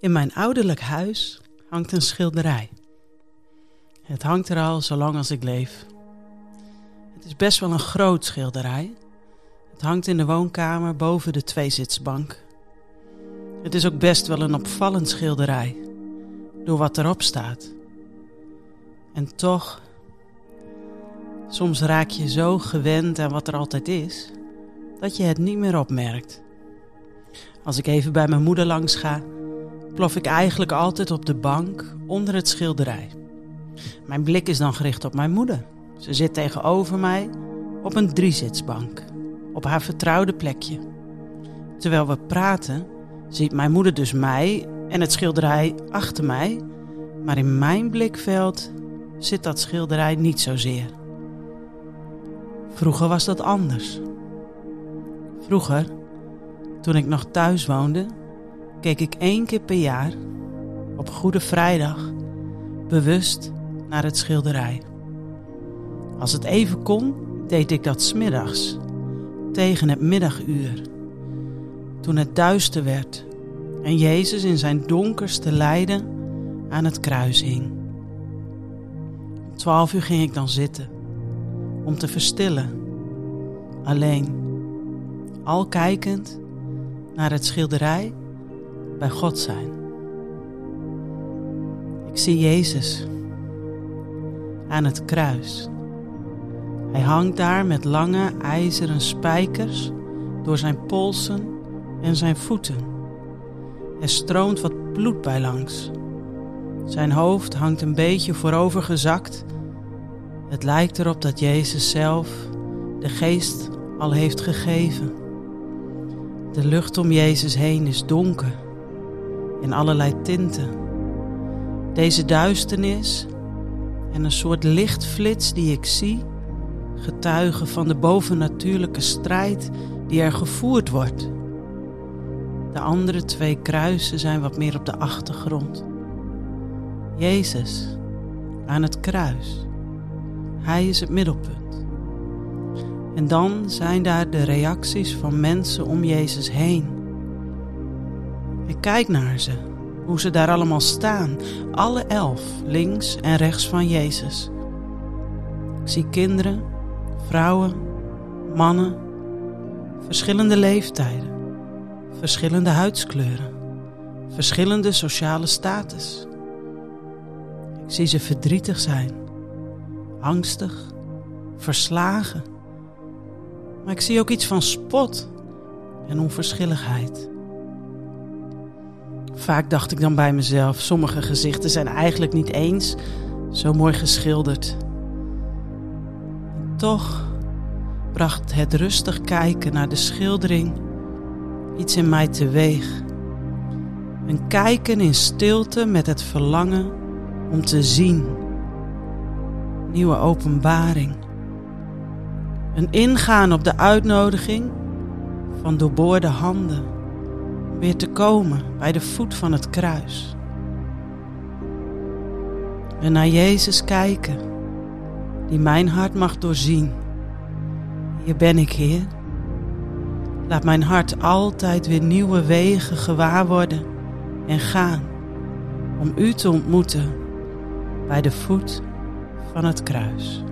In mijn ouderlijk huis hangt een schilderij. Het hangt er al zolang als ik leef. Het is best wel een groot schilderij. Het hangt in de woonkamer boven de tweezitsbank. Het is ook best wel een opvallend schilderij, door wat erop staat. En toch, soms raak je zo gewend aan wat er altijd is, dat je het niet meer opmerkt. Als ik even bij mijn moeder langs ga, plof ik eigenlijk altijd op de bank onder het schilderij. Mijn blik is dan gericht op mijn moeder. Ze zit tegenover mij op een driezitsbank, op haar vertrouwde plekje. Terwijl we praten, ziet mijn moeder dus mij en het schilderij achter mij, maar in mijn blikveld zit dat schilderij niet zozeer. Vroeger was dat anders. Vroeger, toen ik nog thuis woonde, keek ik één keer per jaar, op Goede Vrijdag, bewust naar het schilderij. Als het even kon, deed ik dat smiddags, tegen het middaguur, toen het duister werd en Jezus in zijn donkerste lijden aan het kruis hing. Om twaalf uur ging ik dan zitten, om te verstillen, alleen, al kijkend naar het schilderij bij God zijn. Ik zie Jezus aan het kruis. Hij hangt daar met lange ijzeren spijkers door zijn polsen en zijn voeten. Er stroomt wat bloed bij langs. Zijn hoofd hangt een beetje voorover gezakt. Het lijkt erop dat Jezus zelf de geest al heeft gegeven. De lucht om Jezus heen is donker in allerlei tinten. Deze duisternis en een soort lichtflits die ik zie, getuigen van de bovennatuurlijke strijd die er gevoerd wordt. De andere twee kruisen zijn wat meer op de achtergrond. Jezus aan het kruis. Hij is het middelpunt. En dan zijn daar de reacties van mensen om Jezus heen. Kijk naar ze, hoe ze daar allemaal staan, alle elf, links en rechts van Jezus. Ik zie kinderen, vrouwen, mannen, verschillende leeftijden, verschillende huidskleuren, verschillende sociale status. Ik zie ze verdrietig zijn, angstig, verslagen. Maar ik zie ook iets van spot en onverschilligheid. Vaak dacht ik dan bij mezelf, sommige gezichten zijn eigenlijk niet eens zo mooi geschilderd. Toch bracht het rustig kijken naar de schildering iets in mij teweeg. Een kijken in stilte met het verlangen om te zien. Nieuwe openbaring. Een ingaan op de uitnodiging van doorboorde handen weer te komen bij de voet van het kruis. En naar Jezus kijken, die mijn hart mag doorzien. Hier ben ik, Heer. Laat mijn hart altijd weer nieuwe wegen gewaar worden en gaan om U te ontmoeten bij de voet van het kruis.